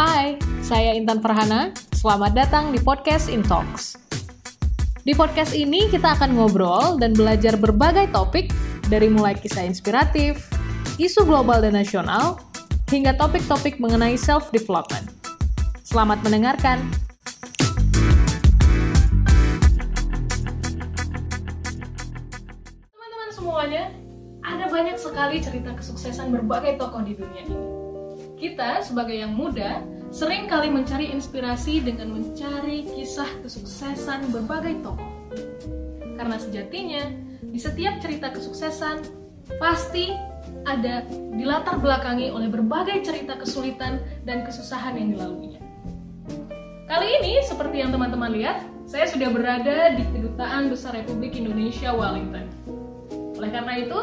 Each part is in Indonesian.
Hai, saya Intan Farhana. Selamat datang di podcast Intalks. Di podcast ini kita akan ngobrol dan belajar berbagai topik dari mulai kisah inspiratif, isu global dan nasional, hingga topik-topik mengenai self-development. Selamat mendengarkan. Teman-teman semuanya, ada banyak sekali cerita kesuksesan berbagai tokoh di dunia ini. Kita sebagai yang muda sering kali mencari inspirasi dengan mencari kisah kesuksesan berbagai tokoh. Karena sejatinya, di setiap cerita kesuksesan pasti ada dilatar belakangi oleh berbagai cerita kesulitan dan kesusahan yang dilaluinya. Kali ini, seperti yang teman-teman lihat, saya sudah berada di Kedutaan Besar Republik Indonesia Wellington. Oleh karena itu,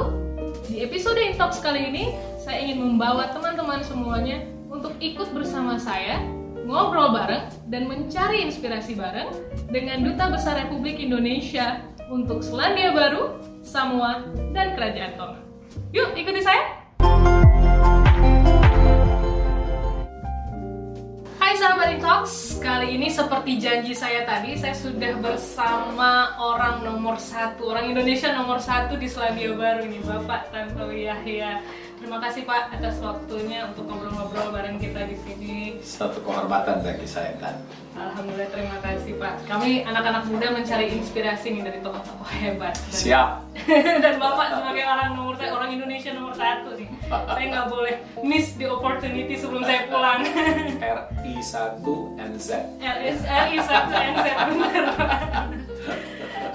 di episode Intox kali ini, saya ingin membawa teman-teman semuanya untuk ikut bersama saya, ngobrol bareng, dan mencari inspirasi bareng dengan Duta Besar Republik Indonesia untuk Selandia Baru, Samoa, dan Kerajaan Tonga. Yuk, ikuti saya! Hai sahabat Intox, kali ini seperti janji saya tadi, saya sudah bersama orang nomor satu, orang Indonesia nomor satu di Selandia Baru nih, Bapak Tantowi Yahya. Terima kasih Pak atas waktunya untuk ngobrol-ngobrol bareng kita di sini. Satu kehormatan bagi saya kan. Alhamdulillah terima kasih Pak. Kami anak-anak muda mencari inspirasi nih dari tokoh-tokoh hebat. Dan, Siap. dan Bapak sebagai orang nomor satu, orang Indonesia nomor satu nih, saya nggak boleh miss the opportunity sebelum saya pulang. RI 1 NZ. RI satu NZ bener Pak.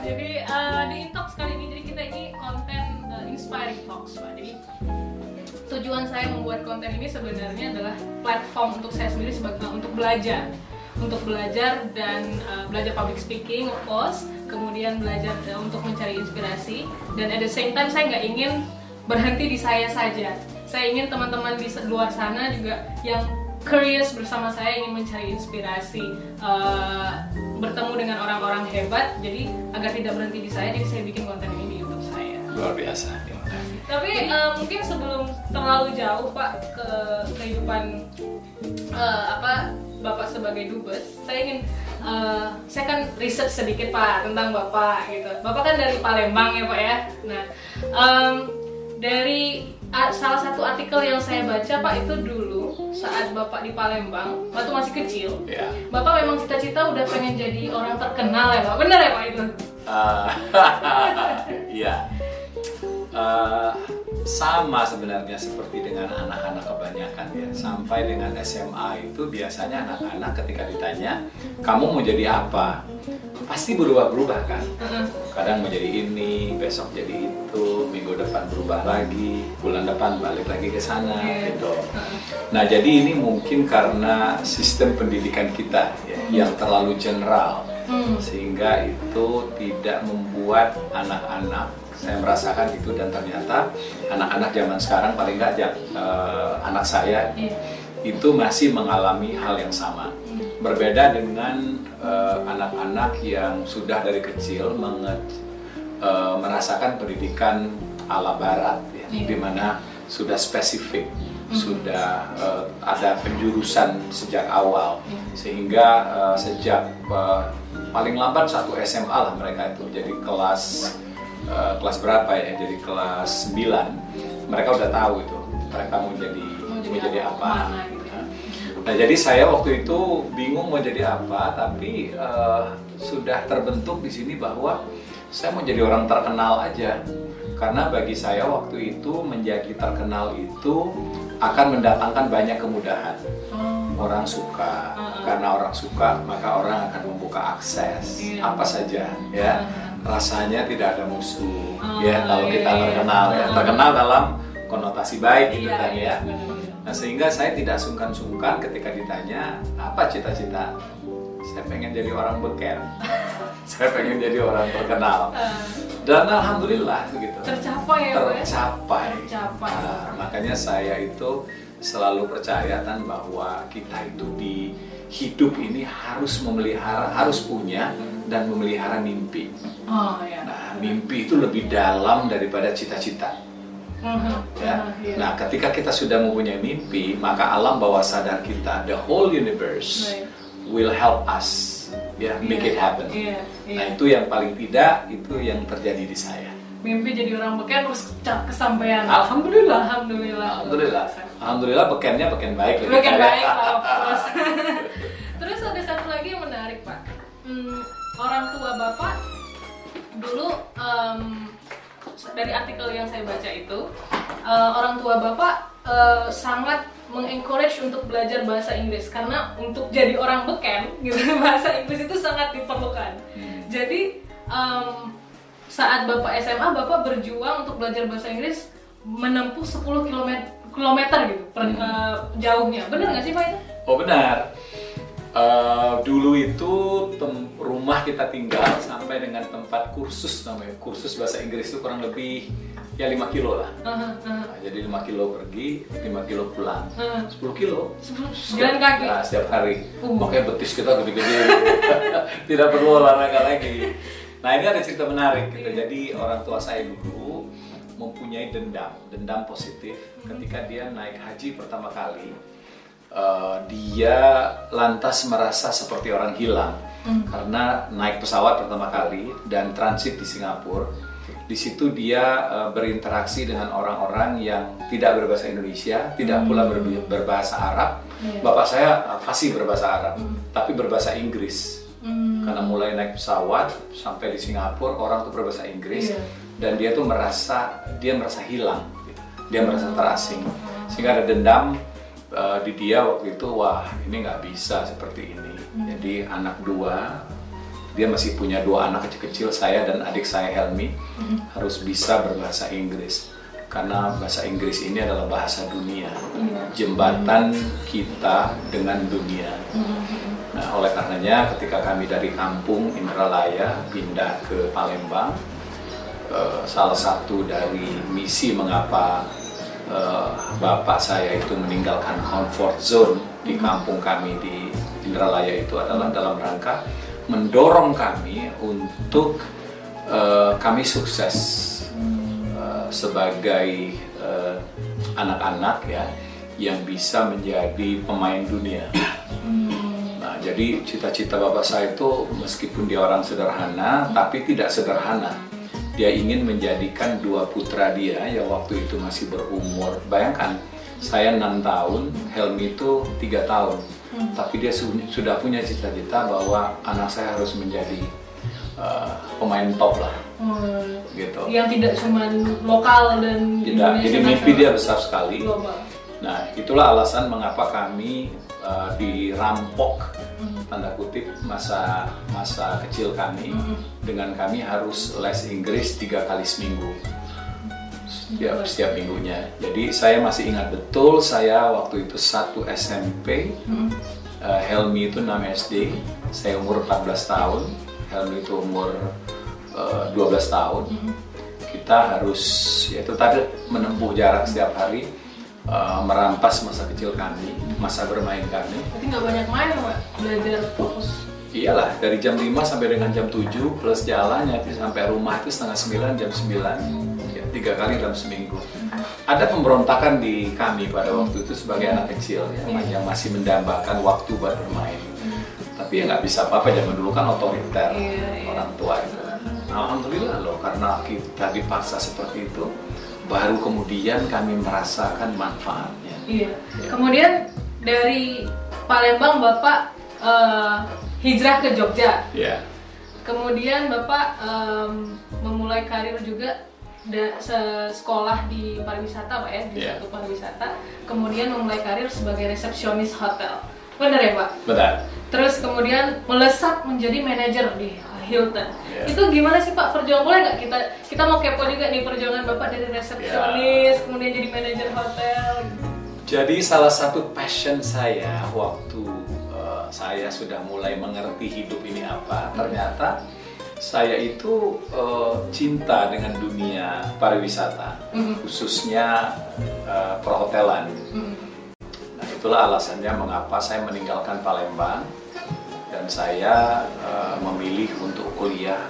Jadi eh, di Intox kali ini jadi kita ini konten eh, inspiring talks Pak. Jadi tujuan saya membuat konten ini sebenarnya adalah platform untuk saya sendiri sebagai untuk belajar. Untuk belajar dan uh, belajar public speaking of course. Kemudian belajar uh, untuk mencari inspirasi. Dan at the same time saya nggak ingin berhenti di saya saja. Saya ingin teman-teman di luar sana juga yang curious bersama saya ingin mencari inspirasi uh, bertemu dengan orang-orang hebat. Jadi agar tidak berhenti di saya jadi saya bikin konten ini di YouTube saya. Luar biasa. Tapi eh, mungkin sebelum terlalu jauh Pak ke kehidupan eh, apa Bapak sebagai dubes, saya ingin eh, saya kan riset sedikit Pak tentang Bapak gitu. Bapak kan dari Palembang ya Pak ya. Nah em, dari a- salah satu artikel yang saya baca Pak itu dulu saat Bapak di Palembang waktu masih kecil, Ya. Bapak memang cita-cita udah pengen jadi orang terkenal ya Pak. Bener ya Pak itu? Ah, Iya. Eh, sama sebenarnya seperti dengan anak-anak kebanyakan ya. Sampai dengan SMA itu biasanya anak-anak ketika ditanya, kamu mau jadi apa? Pasti berubah-berubah kan. Kadang mau jadi ini, besok jadi itu, minggu depan berubah lagi, bulan depan balik lagi ke sana Iya. gitu. Nah, jadi ini mungkin karena sistem pendidikan kita ya, yang terlalu general Hmm. sehingga itu tidak membuat anak-anak saya merasakan itu dan ternyata anak-anak zaman sekarang paling nggak ja- eh, anak saya Iya. itu masih mengalami hal yang sama. Berbeda dengan eh, anak-anak yang sudah dari kecil menge- eh, merasakan pendidikan ala barat, ya, Iya. di mana sudah spesifik, sudah eh, ada penjurusan sejak awal, sehingga eh, sejak eh, paling lambat satu SMA lah mereka itu jadi kelas eh, kelas berapa ya? Jadi kelas 9 mereka udah tahu itu mereka mau jadi Mau jadi mau jadi apa, gitu. Nah jadi saya waktu itu bingung mau jadi apa, tapi eh, sudah terbentuk di sini bahwa saya mau jadi orang terkenal aja. Karena bagi saya waktu itu menjadi terkenal itu akan mendatangkan banyak kemudahan. Oh. Orang suka, Uh-uh. karena orang suka maka orang akan membuka akses Iya. apa saja, ya. Rasanya tidak ada musuh, Oh, ya kalau iya, kita iya. terkenal ya. Uh-uh. Terkenal dalam konotasi baik gitu Iya, kan iya, ya. benar-benar. Nah sehingga saya tidak sungkan-sungkan ketika ditanya apa cita-cita. Saya pengen jadi orang beken. saya pengen jadi orang terkenal. Dan alhamdulillah begitu. tercapai ya ya? Tercapai. Tercapai. Nah, makanya saya itu selalu percaya kan bahwa kita itu di hidup ini harus memelihara, harus punya dan memelihara mimpi. Oh ya. Nah, mimpi itu lebih dalam daripada cita-cita. Mhm, Ya. mhm, iya. Nah, ketika kita sudah mempunyai mimpi, maka alam bawah sadar kita, the whole universe, Right. will help us, ya, make Iya, it happen. Iya, iya. Nah, itu yang paling tidak itu yang terjadi di saya. Mimpi jadi orang beken terus kesampaian. Alhamdulillah. Alhamdulillah. Alhamdulillah. Alhamdulillah bekennya beken baik. Beken baik lah, of course. Terus ada satu lagi yang menarik pak. Hmm, orang tua bapak dulu em, dari artikel yang saya baca itu eh, orang tua bapak eh, sangat mengencourage untuk belajar bahasa Inggris karena untuk jadi orang beken gitu bahasa Inggris itu sangat diperlukan. Hmm. Jadi em, saat bapak SMA bapak berjuang untuk belajar bahasa Inggris menempuh 10 km kilometer gitu per, Hmm. eh, jauhnya. Benar nggak sih pak itu? Oh benar. Eh, dulu itu tem- rumah kita tinggal sampai dengan tempat kursus namanya kursus bahasa Inggris itu kurang lebih ya 5 kilo lah. Aha, aha. Nah, jadi 5 kilo pergi, 5 kilo pulang. Hmm. 10 kilo. Jalan kaki. Nah, setiap hari. Uh. Makanya betis kita gede-gede. Tidak perlu olahraga lagi. Nah ini ada cerita menarik. Gitu. Iya. Jadi orang tua saya dulu mempunyai dendam, dendam positif. Ketika dia naik haji pertama kali, eh, dia lantas merasa seperti orang hilang Hmm. karena naik pesawat pertama kali dan transit di Singapura. Di situ dia eh, berinteraksi dengan orang-orang yang tidak berbahasa Indonesia, tidak pula ber- berbahasa Arab. Iya. Bapak saya eh, fasih berbahasa Arab, Hmm. tapi berbahasa Inggris. Hmm. Karena mulai naik pesawat sampai di Singapura orang tuh berbahasa Inggris Iya. dan dia tuh merasa dia merasa hilang, gitu. dia merasa Hmm. terasing, sehingga ada dendam eh, di dia waktu itu wah ini nggak bisa seperti ini. Hmm. Jadi anak dua dia masih punya dua anak kecil-kecil saya dan adik saya Helmi Hmm. harus bisa berbahasa Inggris karena bahasa Inggris ini adalah bahasa dunia Iya. jembatan kita dengan dunia. Hmm. Nah, oleh karenanya ketika kami dari kampung Indralaya pindah ke Palembang, eh, salah satu dari misi mengapa eh, bapak saya itu meninggalkan comfort zone di kampung kami di Indralaya itu adalah dalam rangka mendorong kami untuk eh, kami sukses eh, sebagai eh, anak-anak ya yang bisa menjadi pemain dunia. Nah, jadi cita-cita bapak saya itu meskipun dia orang sederhana, tapi tidak sederhana. Dia ingin menjadikan dua putra dia yang waktu itu masih berumur. Bayangkan, saya enam tahun, Helmi itu tiga tahun. Tapi dia su- sudah punya cita-cita bahwa anak saya harus menjadi uh, pemain top lah, Hmm. gitu. Yang tidak cuma lokal dan Tidak, Indonesia jadi mimpi dia besar sekali. global. Nah, itulah alasan mengapa kami uh, dirampok Hmm. Tanda kutip masa masa kecil kami Mhm. dengan kami harus les Inggris tiga kali seminggu setiap setiap minggunya. Jadi saya masih ingat betul saya waktu itu satu SMP, Hmm. uh, Helmi itu 6 SD, saya umur 14 tahun, Helmi itu umur uh, 12 tahun. Hmm. Kita harus yaitu tadi menempuh jarak setiap hari uh, merampas masa kecil kami, masa bermain kami. Berarti nggak banyak main pak, belajar fokus. Iyalah, dari jam 5 sampai dengan jam 7 plus jalan ya sampai rumah itu setengah 9, jam 9 ya, tiga kali dalam seminggu. Ada pemberontakan di kami pada waktu itu sebagai anak kecil ya, Iya. yang masih mendambakan waktu buat bermain. Tapi ya nggak bisa apa-apa, zaman dulu kan otoriter Iya, iya. orang tua itu. Alhamdulillah loh, karena kita dipaksa seperti itu, baru kemudian kami merasakan manfaatnya. Iya. Kemudian dari Palembang bapak eh, hijrah ke Jogja. Ya, Kemudian bapak em, memulai karir juga da- sekolah di pariwisata pak ya di Iya. satu pariwisata. Kemudian memulai karir sebagai resepsionis hotel. Benar ya pak? benar. Terus kemudian melesat menjadi manajer di Hilton. Iya. Itu gimana sih Pak perjuangan boleh nggak kita kita mau kepo juga nih perjuangan Bapak dari resepsionis Iya. kemudian jadi manajer hotel. Jadi salah satu passion saya waktu uh, saya sudah mulai mengerti hidup ini apa, ternyata saya itu uh, cinta dengan dunia pariwisata, Mhm. khususnya uh, perhotelan. Mm. Nah, itulah alasannya mengapa saya meninggalkan Palembang dan saya uh, memilih untuk kuliah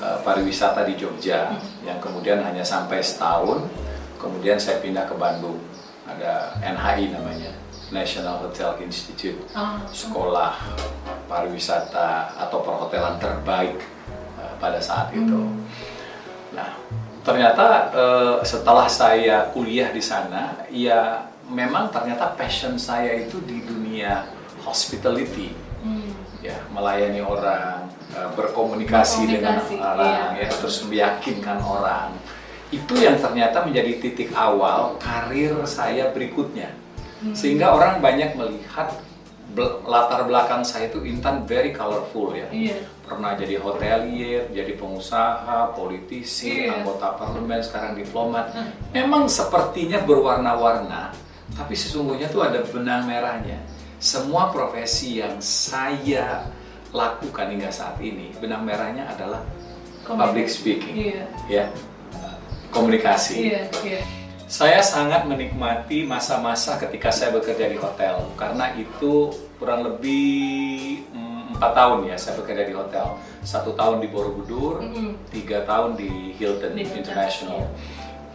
uh, pariwisata di Jogja yang kemudian hanya sampai setahun kemudian saya pindah ke Bandung ada NHI namanya National Hotel Institute Oh. sekolah pariwisata atau perhotelan terbaik uh, pada saat itu. Nah, ternyata uh, setelah saya kuliah di sana, ya memang ternyata passion saya itu di dunia hospitality, Hmm. Ya melayani orang, uh, berkomunikasi, dengan orang, iya. ya terus meyakinkan orang. Itu yang ternyata menjadi titik awal karir saya berikutnya. Hmm. Sehingga orang banyak melihat bel- latar belakang saya itu Intan very colorful ya. Iya. Pernah jadi hotelier, jadi pengusaha, politisi, Iya. anggota parlemen, sekarang diplomat. Hmm. Memang sepertinya berwarna-warna, tapi sesungguhnya tuh ada benang merahnya. Semua profesi yang saya lakukan hingga saat ini, benang merahnya adalah public speaking, Iya. ya, komunikasi. Iya, iya. Saya sangat menikmati masa-masa ketika saya bekerja di hotel karena itu kurang lebih mm, empat tahun ya saya bekerja di hotel satu tahun di Borobudur Mm-mm. tiga tahun di Hilton Di Hilton, International. iya.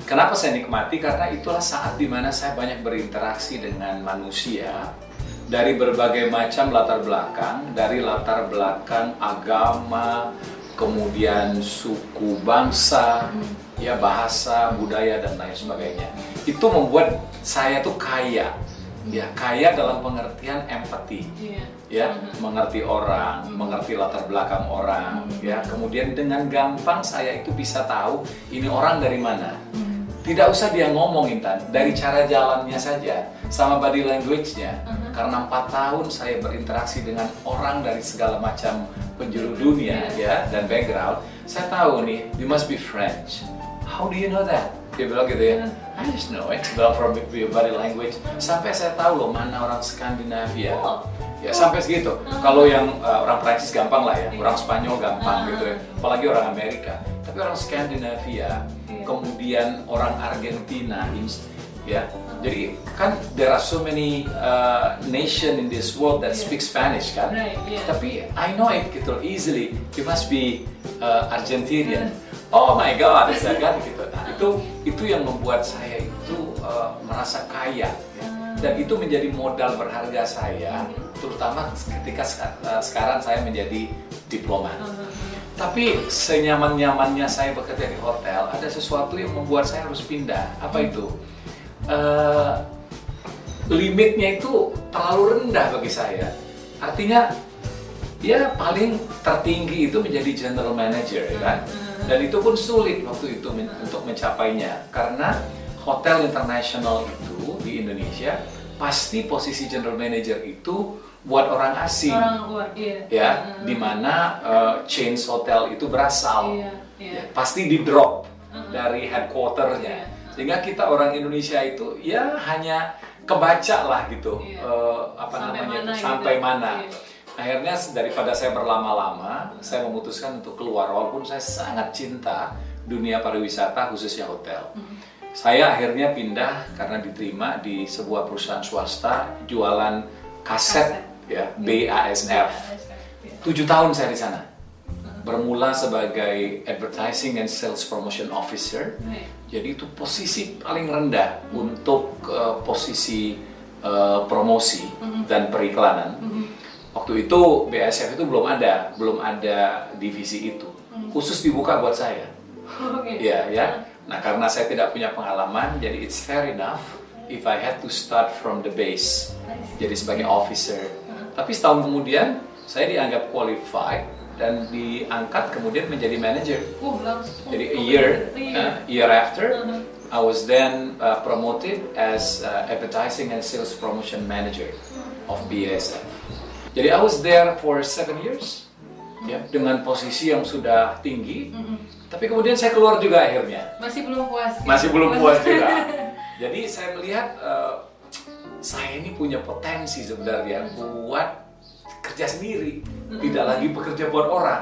Kenapa saya nikmati? Karena itulah saat di mana saya banyak berinteraksi dengan manusia dari berbagai macam latar belakang, dari latar belakang agama, kemudian suku bangsa, ya bahasa, budaya dan lain sebagainya. Itu membuat saya tuh kaya, ya kaya dalam pengertian empati Iya. ya mengerti orang, mengerti latar belakang orang, ya kemudian dengan gampang saya itu bisa tahu ini orang dari mana. Hmm. Tidak usah dia ngomong Intan, dari cara jalannya saja, sama body language-nya. Mhm. Karena empat tahun saya berinteraksi dengan orang dari segala macam penjuru dunia, ya dan background, saya tahu nih, you must be French. How do you know that? Dia bilang gitu ya. I just know it, well from your body language. Sampai saya tahu loh mana orang Skandinavia. Oh. Ya sampai segitu. Kalau yang uh, orang Prancis gampang lah ya, orang Spanyol gampang Ah. gitu ya. Apalagi orang Amerika. Tapi orang Skandinavia. Kemudian orang Argentina, ya. Jadi kan there are so many uh, nation in this world that Iya. speak Spanish kan. Right, yeah. Tapi I know it gitu easily. You must be uh, Argentinian. Hmm. Oh my God, kan gitu. Nah, itu itu yang membuat saya itu uh, merasa kaya. ya. Dan itu menjadi modal berharga saya, terutama ketika uh, sekarang saya menjadi diplomat. Uh-huh, iya. Tapi senyaman-nyamannya saya bekerja di hotel, ada sesuatu yang membuat saya harus pindah. Apa itu? Eh, limitnya itu terlalu rendah bagi saya. Artinya, ya paling tertinggi itu menjadi general manager, ya kan? Dan itu pun sulit waktu itu men- untuk mencapainya, karena hotel internasional itu di Indonesia pasti posisi general manager itu buat orang asing Orang luar, iya. ya di mana uh, chains hotel itu berasal Iya, iya. Ya, pasti di drop Uh-huh. dari headquarternya Iya. sehingga kita orang Indonesia itu ya hanya kebaca lah gitu Iya. uh, apa Sampai namanya mana itu, gitu. sampai mana Iya. akhirnya daripada saya berlama-lama saya memutuskan untuk keluar walaupun saya sangat cinta dunia pariwisata khususnya hotel saya akhirnya pindah karena diterima di sebuah perusahaan swasta jualan kaset, Kaset. Ya BASF Iya. tujuh tahun saya di sana. Bermula sebagai advertising and sales promotion officer. Jadi itu posisi paling rendah untuk uh, posisi uh, promosi dan periklanan. Waktu itu BASF itu belum ada belum ada divisi itu. Khusus dibuka buat saya. Ya ya. Nah karena saya tidak punya pengalaman jadi it's fair enough if I had to start from the base. Jadi sebagai officer tapi setahun kemudian saya dianggap qualified dan diangkat kemudian menjadi manager Uh, langsung. jadi a year uh, year after Uh-huh. I was then uh, promoted as uh, advertising and sales promotion manager of BASF jadi I was there for seven years ya dengan posisi yang sudah tinggi tapi kemudian saya keluar juga akhirnya Masih belum puas. masih belum puas juga. Jadi saya melihat eh, saya ini punya potensi sebenarnya buat kerja sendiri, tidak lagi bekerja buat orang.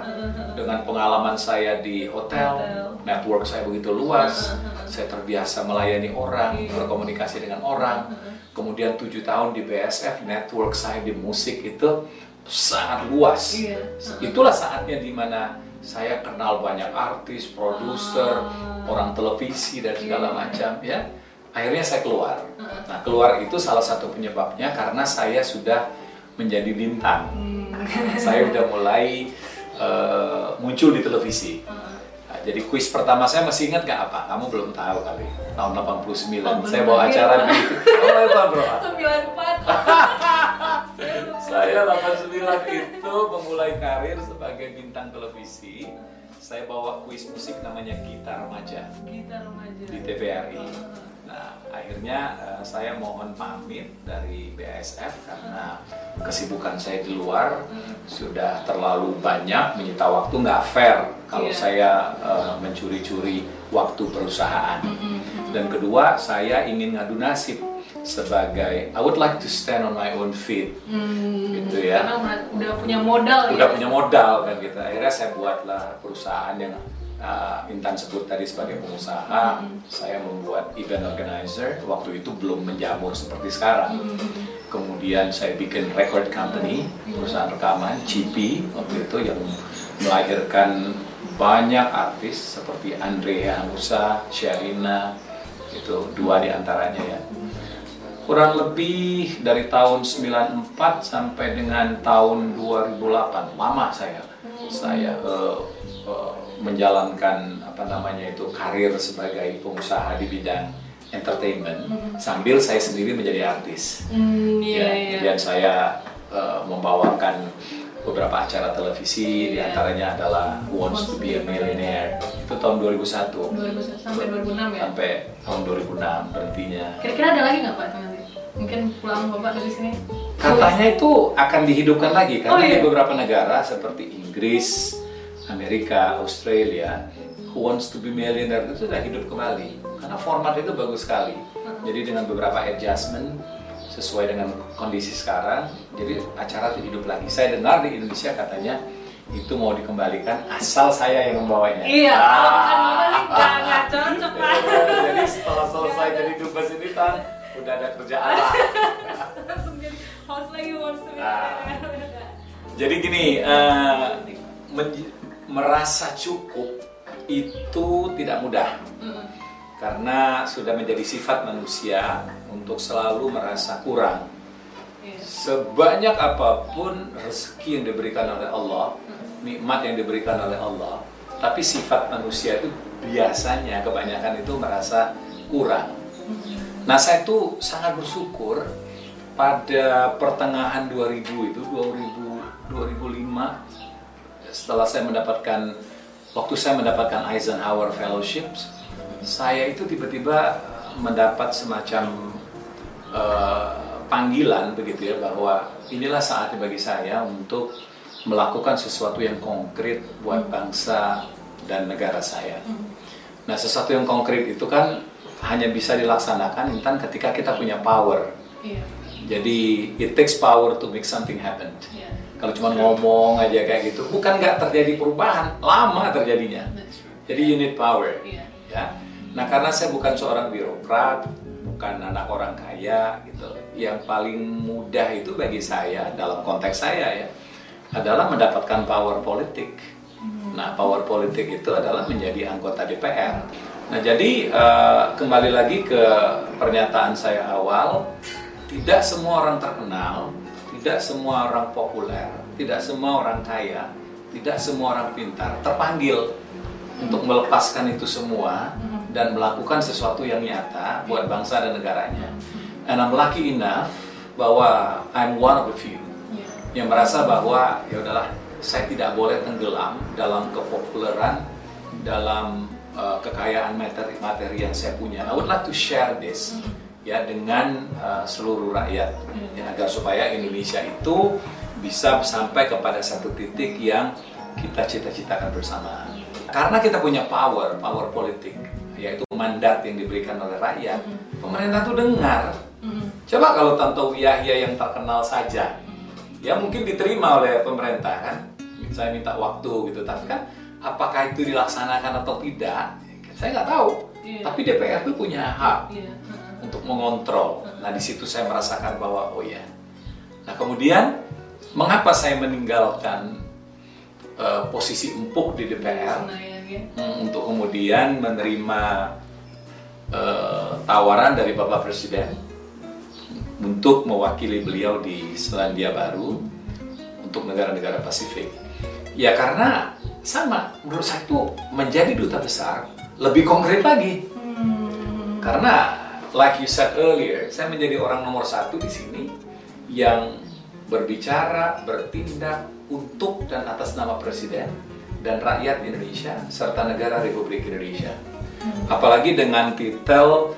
Dengan pengalaman saya di hotel, network saya begitu luas, saya terbiasa melayani orang, Iya. berkomunikasi dengan orang. Kemudian tujuh tahun di BSF, network saya di musik itu sangat luas. Iya. Itulah saatnya di mana saya kenal banyak artis, produser, Ah. orang televisi dan segala Iya. macam ya. Akhirnya saya keluar. Nah, keluar itu salah satu penyebabnya karena saya sudah menjadi bintang. Hmm. saya sudah mulai eh, muncul di televisi. Nah, jadi kuis pertama saya masih ingat nggak apa? Kamu belum tahu kali. Tahun 89 Oh, saya bawa acara di Oh, itu bro. 94 Saya 89 itu memulai karir sebagai bintang televisi. Saya bawa kuis musik namanya Gitar Remaja Gitar remaja di TVRI. Nah, akhirnya eh, saya mohon pamit dari BASF karena kesibukan saya di luar sudah terlalu banyak menyita waktu nggak fair kalau Iya. saya eh, mencuri-curi waktu perusahaan. Dan kedua, saya ingin ngadu nasib sebagai I would like to stand on my own feet Hmm, Gitu ya. Karena udah- udah punya modal udah ya. punya modal kan gitu akhirnya saya buatlah perusahaan yang uh, Intan sebut tadi sebagai pengusaha. Saya membuat event organizer. Waktu itu belum menjamur seperti sekarang. Kemudian saya bikin record company perusahaan rekaman GP waktu itu yang melahirkan banyak artis seperti Andrea Musa, Sherina itu dua di antaranya ya. Kurang lebih dari tahun 94 sampai dengan tahun 2008 lama saya saya eh, menjalankan apa namanya itu karir sebagai pengusaha di bidang entertainment sambil saya sendiri menjadi artis Hmm, iya, Ya, iya. kemudian saya eh, membawakan beberapa acara televisi Iya. di antaranya adalah Who Wants to Be a Millionaire itu tahun 2001 2001 sampai 2006 ya. sampai tahun 2006 berhentinya Kira-kira ada lagi nggak Pak nanti? Mungkin pulang Bapak dari sini. Katanya itu akan dihidupkan lagi karena Oh, iya. di beberapa negara seperti Inggris, Amerika, Australia, Who Wants to Be Millionaire itu sudah hidup kembali karena format itu bagus sekali. Jadi dengan beberapa adjustment sesuai dengan kondisi sekarang, jadi acara itu hidup lagi. Saya dengar di Indonesia katanya itu mau dikembalikan asal saya yang membawanya. Iya, Ah. kalau bukan sih nggak cocok. Iya, jadi setelah selesai jadi dubes ini kan udah ada kerjaan lah. Langsung jadi host lagi host lagi. Ah. Jadi gini, men- merasa cukup itu tidak mudah Mm. karena sudah menjadi sifat manusia untuk selalu merasa kurang. Iya. Sebanyak apa pun rezeki yang diberikan oleh Allah, nikmat yang diberikan oleh Allah, tapi sifat manusia itu biasanya kebanyakan itu merasa kurang. Nah, saya itu sangat bersyukur pada pertengahan 2000 itu 2000 2005 setelah saya mendapatkan waktu saya mendapatkan Eisenhower Fellowships, saya itu tiba-tiba mendapat semacam eh, panggilan begitu ya bahwa inilah saatnya bagi saya untuk melakukan sesuatu yang konkret buat bangsa dan negara saya. Nah, sesuatu yang konkret itu kan hanya bisa dilaksanakan Intan ketika kita punya power. Iya. Jadi it takes power to make something happen. Iya. Kalau cuma ngomong aja kayak gitu, bukan nggak terjadi perubahan, lama terjadinya. Jadi you need power. Iya. Ya. Nah karena saya bukan seorang birokrat, bukan anak orang kaya gitu. Yang paling mudah itu bagi saya dalam konteks saya ya adalah mendapatkan power politik. Nah power politik itu adalah menjadi anggota DPR. Nah jadi eh, kembali lagi ke pernyataan saya awal, tidak semua orang terkenal, tidak semua orang populer, tidak semua orang kaya, tidak semua orang pintar terpanggil untuk melepaskan itu semua dan melakukan sesuatu yang nyata buat bangsa dan negaranya. And I'm lucky enough bahwa I'm one of the few Iya. yang merasa bahwa ya udahlah saya tidak boleh tenggelam dalam kepopuleran, dalam uh, kekayaan materi, materi yang saya punya. I would like to share this ya dengan uh, seluruh rakyat ya, agar supaya Indonesia itu bisa sampai kepada satu titik yang kita cita-citakan bersama. Karena kita punya power, power politik, yaitu mandat yang diberikan oleh rakyat. Pemerintah tuh dengar. Mm. Coba kalau Tanto Yahya yang terkenal saja, ya mungkin diterima oleh pemerintah kan. Saya minta waktu gitu, tapi kan apakah itu dilaksanakan atau tidak, saya nggak tahu. Iya. Tapi DPR itu punya hak Iya. Untuk mengontrol. Nah di situ saya merasakan bahwa oh ya. Nah kemudian mengapa saya meninggalkan uh, posisi empuk di DPR Senayan, ya. mm, untuk kemudian menerima uh, tawaran dari Bapak Presiden untuk mewakili beliau di Selandia Baru untuk negara-negara Pasifik. Ya karena sama, menurut saya itu menjadi duta besar lebih konkret lagi. Hmm. Karena, like you said earlier, saya menjadi orang nomor satu di sini yang berbicara, bertindak untuk dan atas nama Presiden dan rakyat Indonesia serta negara Republik Indonesia. Apalagi dengan titel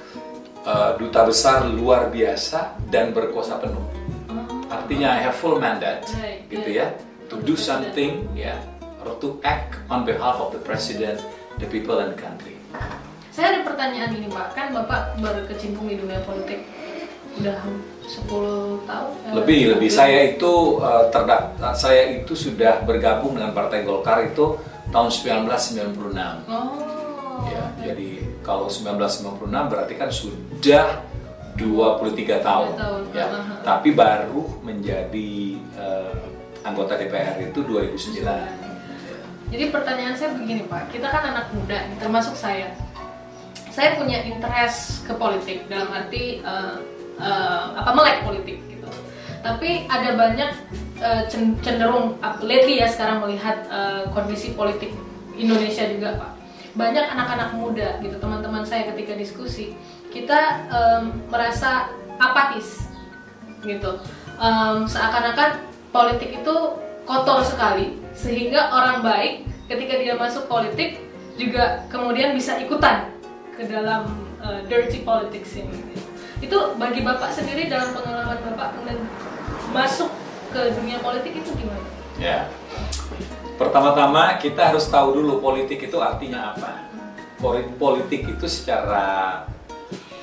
uh, duta besar luar biasa dan berkuasa penuh. Artinya I have full mandate, gitu yeah. ya, to do something, ya, or to act on behalf of the President, the people and the country. Saya ada pertanyaan ini Pak, kan Bapak berkecimpung di dunia politik udah 10 tahun? eh, lebih lebih saya itu uh, terdak saya itu sudah bergabung dengan Partai Golkar itu tahun 1996 Oh. ya jadi kalau 1996 berarti kan sudah 23 tahun, tahun, ya aha. tapi baru menjadi uh, anggota DPR itu 2009 Jadi pertanyaan saya begini Pak, kita kan anak muda, termasuk saya. Saya punya interest ke politik dalam arti eh, eh, apa melek politik gitu. Tapi ada banyak cen- cenderung up- lately ya sekarang melihat eh, kondisi politik Indonesia juga Pak. Banyak anak-anak muda gitu teman-teman saya ketika diskusi kita em, merasa apatis gitu Em, seakan-akan politik itu kotor sekali sehingga orang baik ketika dia masuk politik juga kemudian bisa ikutan ke dalam uh, dirty politics ini itu bagi bapak sendiri dalam pengalaman bapak masuk ke dunia politik itu gimana? Ya. Pertama-tama kita harus tahu dulu politik itu artinya apa. Poli- Politik itu secara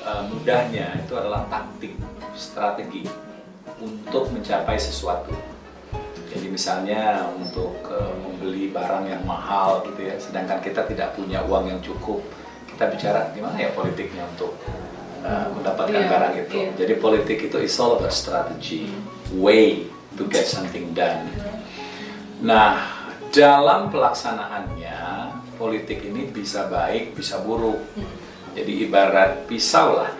eh, mudahnya itu adalah taktik, strategi untuk mencapai sesuatu. Jadi misalnya untuk eh, membeli barang yang mahal gitu ya, sedangkan kita tidak punya uang yang cukup, kita bicara gimana ya politiknya untuk eh, mendapatkan Iya, barang itu. iya. Jadi politik itu is all about strategy, way to get something done. Nah, dalam pelaksanaannya, politik ini bisa baik, bisa buruk. Jadi ibarat pisau lah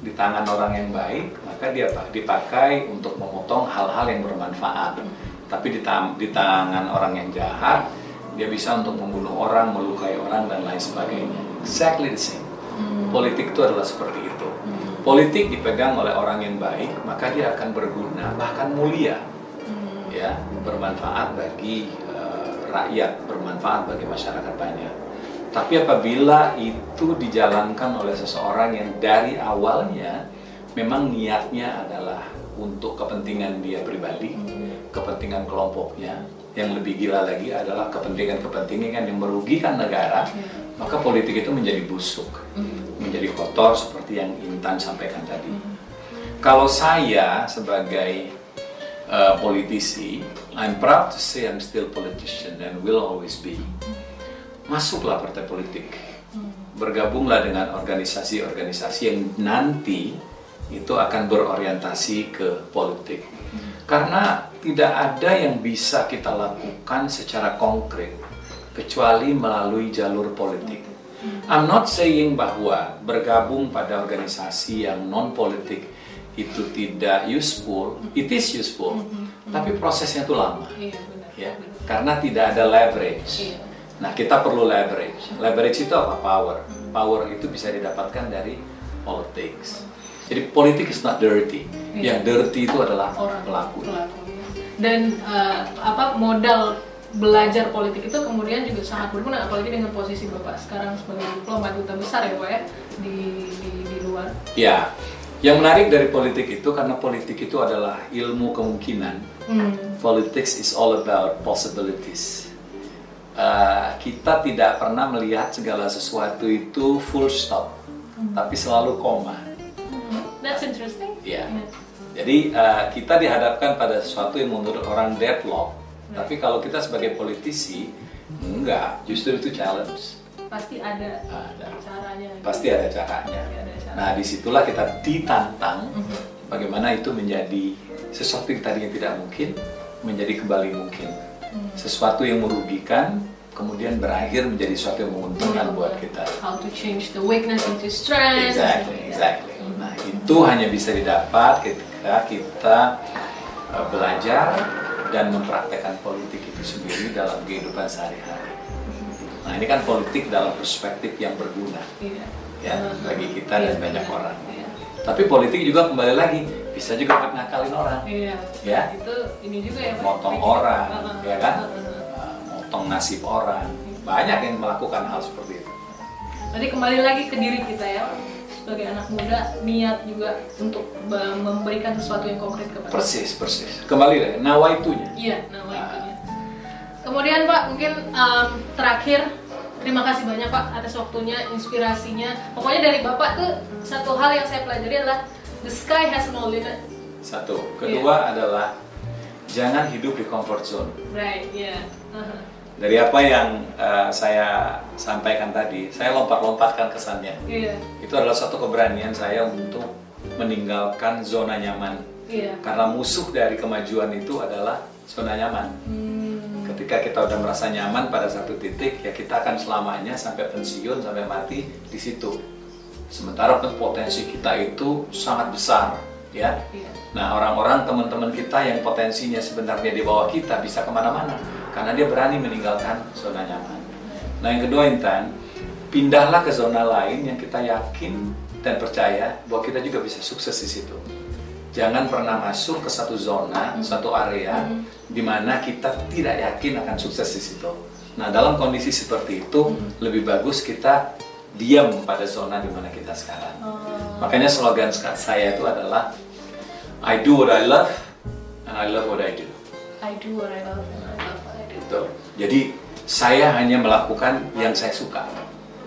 di tangan orang yang baik, maka dia pa- dipakai untuk memotong hal-hal yang bermanfaat. Tapi di, di tangan orang yang jahat, dia bisa untuk membunuh orang, melukai orang dan lain sebagainya. Exactly the same. Politik itu adalah seperti itu. Politik dipegang oleh orang yang baik, maka dia akan berguna, bahkan mulia ya bermanfaat bagi eh, rakyat, bermanfaat bagi masyarakat banyak. Tapi apabila itu dijalankan oleh seseorang yang dari awalnya memang niatnya adalah untuk kepentingan dia pribadi, kepentingan kelompoknya, yang lebih gila lagi adalah kepentingan-kepentingan yang merugikan negara, maka politik itu menjadi busuk, menjadi kotor seperti yang Intan sampaikan tadi. Kalau saya sebagai uh, politisi, I'm proud to say I'm still politician and will always be. Masuklah partai politik, bergabunglah dengan organisasi-organisasi yang nanti itu akan berorientasi ke politik. Karena tidak ada yang bisa kita lakukan secara konkret kecuali melalui jalur politik. I'm not saying bahwa bergabung pada organisasi yang non politik itu tidak useful, it is useful, tapi prosesnya itu lama, Iya benar. ya, karena tidak ada leverage. Iya. Nah kita perlu leverage. Leverage itu apa? Power. Power itu bisa didapatkan dari politics. Jadi politik is not dirty. Iya. Yang dirty itu adalah orang pelaku. Dan eh, apa modal belajar politik itu kemudian juga sangat berguna apalagi dengan posisi bapak sekarang sebagai diplomat duta besar ya pak ya di di, di luar. Ya, yang menarik dari politik itu karena politik itu adalah ilmu kemungkinan. Hmm. Politics is all about possibilities. Uh, kita tidak pernah melihat segala sesuatu itu full stop, tapi selalu koma. That's interesting. Ya. Jadi uh, kita dihadapkan pada sesuatu yang menurut orang deadlock. Tapi kalau kita sebagai politisi, enggak, justru itu challenge. Pasti ada Ada. caranya. Pasti ada caranya. Pasti ada cara. Nah, di situlah kita ditantang Mhm. bagaimana itu menjadi sesuatu yang tadinya tidak mungkin menjadi kembali mungkin. sesuatu yang merugikan kemudian berakhir menjadi sesuatu yang menguntungkan buat kita. How to change the weakness into strength. Exactly, exactly. Nah, itu hanya bisa didapat ketika kita uh, belajar dan mempraktekkan politik itu sendiri dalam kehidupan sehari-hari. Nah, ini kan politik dalam perspektif yang berguna Iya. ya bagi kita dan banyak iya. orang. Iya. Tapi politik juga kembali lagi bisa juga ngakalin orang, Iya. Ya. Itu ini juga ya. Motong orang, ya kan, motong nasib orang. Banyak yang melakukan hal seperti itu. Berarti kembali lagi ke diri kita ya sebagai anak muda niat juga untuk memberikan sesuatu yang konkret kepada Persis, persis. Kembali deh, nawaitunya. Iya, nama itunya. Kemudian Pak, mungkin um, terakhir terima kasih banyak Pak atas waktunya, inspirasinya. Pokoknya dari Bapak tuh satu hal yang saya pelajari adalah the sky has no limit. Satu. Kedua adalah jangan hidup di comfort zone. Right, ya. Uh-huh. Dari apa yang uh, saya sampaikan tadi, saya lompat-lompatkan kesannya. Iya, Itu adalah satu keberanian saya untuk meninggalkan zona nyaman. iya. Karena musuh dari kemajuan itu adalah zona nyaman. Hmm, Ketika kita udah merasa nyaman pada satu titik, ya kita akan selamanya sampai pensiun, sampai mati di situ. Sementara potensi kita itu sangat besar, ya. iya. Nah, orang-orang teman-teman kita yang potensinya sebenarnya di bawah kita bisa ke mana-mana karena dia berani meninggalkan zona nyaman. Nah, yang kedua Intan, pindahlah ke zona lain yang kita yakin dan percaya bahwa kita juga bisa sukses di situ. Jangan pernah masuk ke satu zona, satu area di mana kita tidak yakin akan sukses di situ. Nah, dalam kondisi seperti itu, lebih bagus kita diam pada zona di mana kita sekarang. Oh, Makanya slogan saya itu adalah I do what I love and I love what I do. I do what I love Gitu. Jadi saya hanya melakukan yang saya suka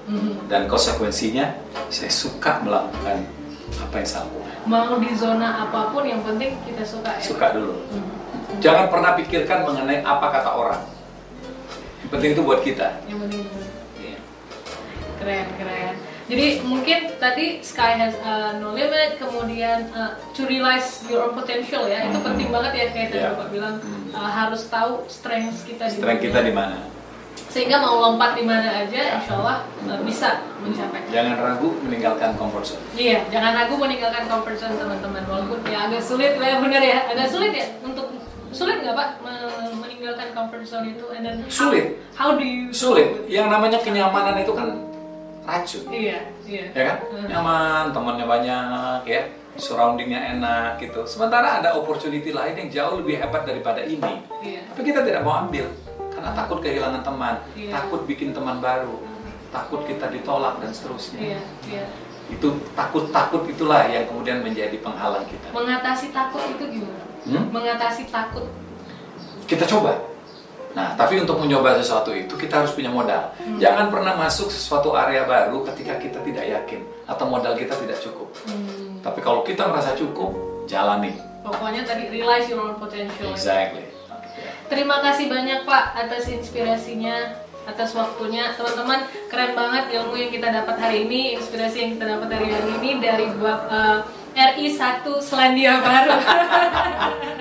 Mhm. dan konsekuensinya saya suka melakukan apa yang saya lakukan. Mau di zona apa pun yang penting kita suka ya. Suka dulu. Mhm. Jangan pernah pikirkan mengenai apa kata orang. Yang penting itu buat kita. yang penting iya. keren keren jadi mungkin tadi sky has uh, no limit kemudian uh, to realize your own potential ya itu Hmm. penting banget ya kayak tadi Iya. bapak bilang Hmm. uh, harus tahu strength kita di Strength kita di mana? sehingga mau lompat di mana aja Ya. insya Allah uh, bisa mencapai Jangan ragu meninggalkan comfort zone. Iya, jangan ragu meninggalkan comfort zone teman-teman walaupun ya agak sulit ya benar ya agak sulit ya untuk sulit nggak pak me- meninggalkan comfort zone itu and then how- Sulit. how, do you Sulit. Yang namanya kenyamanan itu kan racun. iya iya. Ya kan? Hmm. nyaman temannya banyak ya. Surroundingnya enak gitu. Sementara ada opportunity lain yang jauh lebih hebat daripada ini. Iya. Tapi kita tidak mau ambil karena takut kehilangan teman Iya. takut bikin teman baru takut kita ditolak dan seterusnya. Iya iya. Itu takut takut itulah yang kemudian menjadi penghalang kita. Mengatasi takut itu gimana? Hmm? mengatasi takut. Kita coba nah tapi untuk mencoba sesuatu itu kita harus punya modal Hmm. jangan pernah masuk sesuatu area baru ketika kita tidak yakin atau modal kita tidak cukup Hmm, Tapi kalau kita merasa cukup, jalani. pokoknya tadi realize your own potential Exactly. Terima kasih banyak Pak atas inspirasinya, atas waktunya. Teman-teman, keren banget ilmu yang kita dapat hari ini, inspirasi yang kita dapat hari ini dari Bap- eh, RI1 Selandia Baru.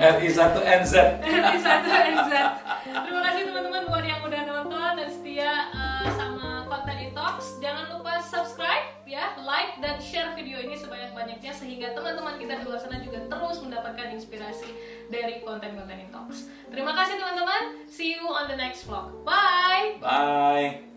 RI1 NZ. RI1 NZ. Terima kasih teman-teman buat yang udah nonton dan setia eh, sama konten Intox. Jangan lupa subscribe ya, like dan share video ini sebanyak-banyaknya sehingga teman-teman kita di luar sana juga terus mendapatkan inspirasi dari konten-konten Intox. Terima kasih teman-teman. See you on the next vlog. Bye. Bye.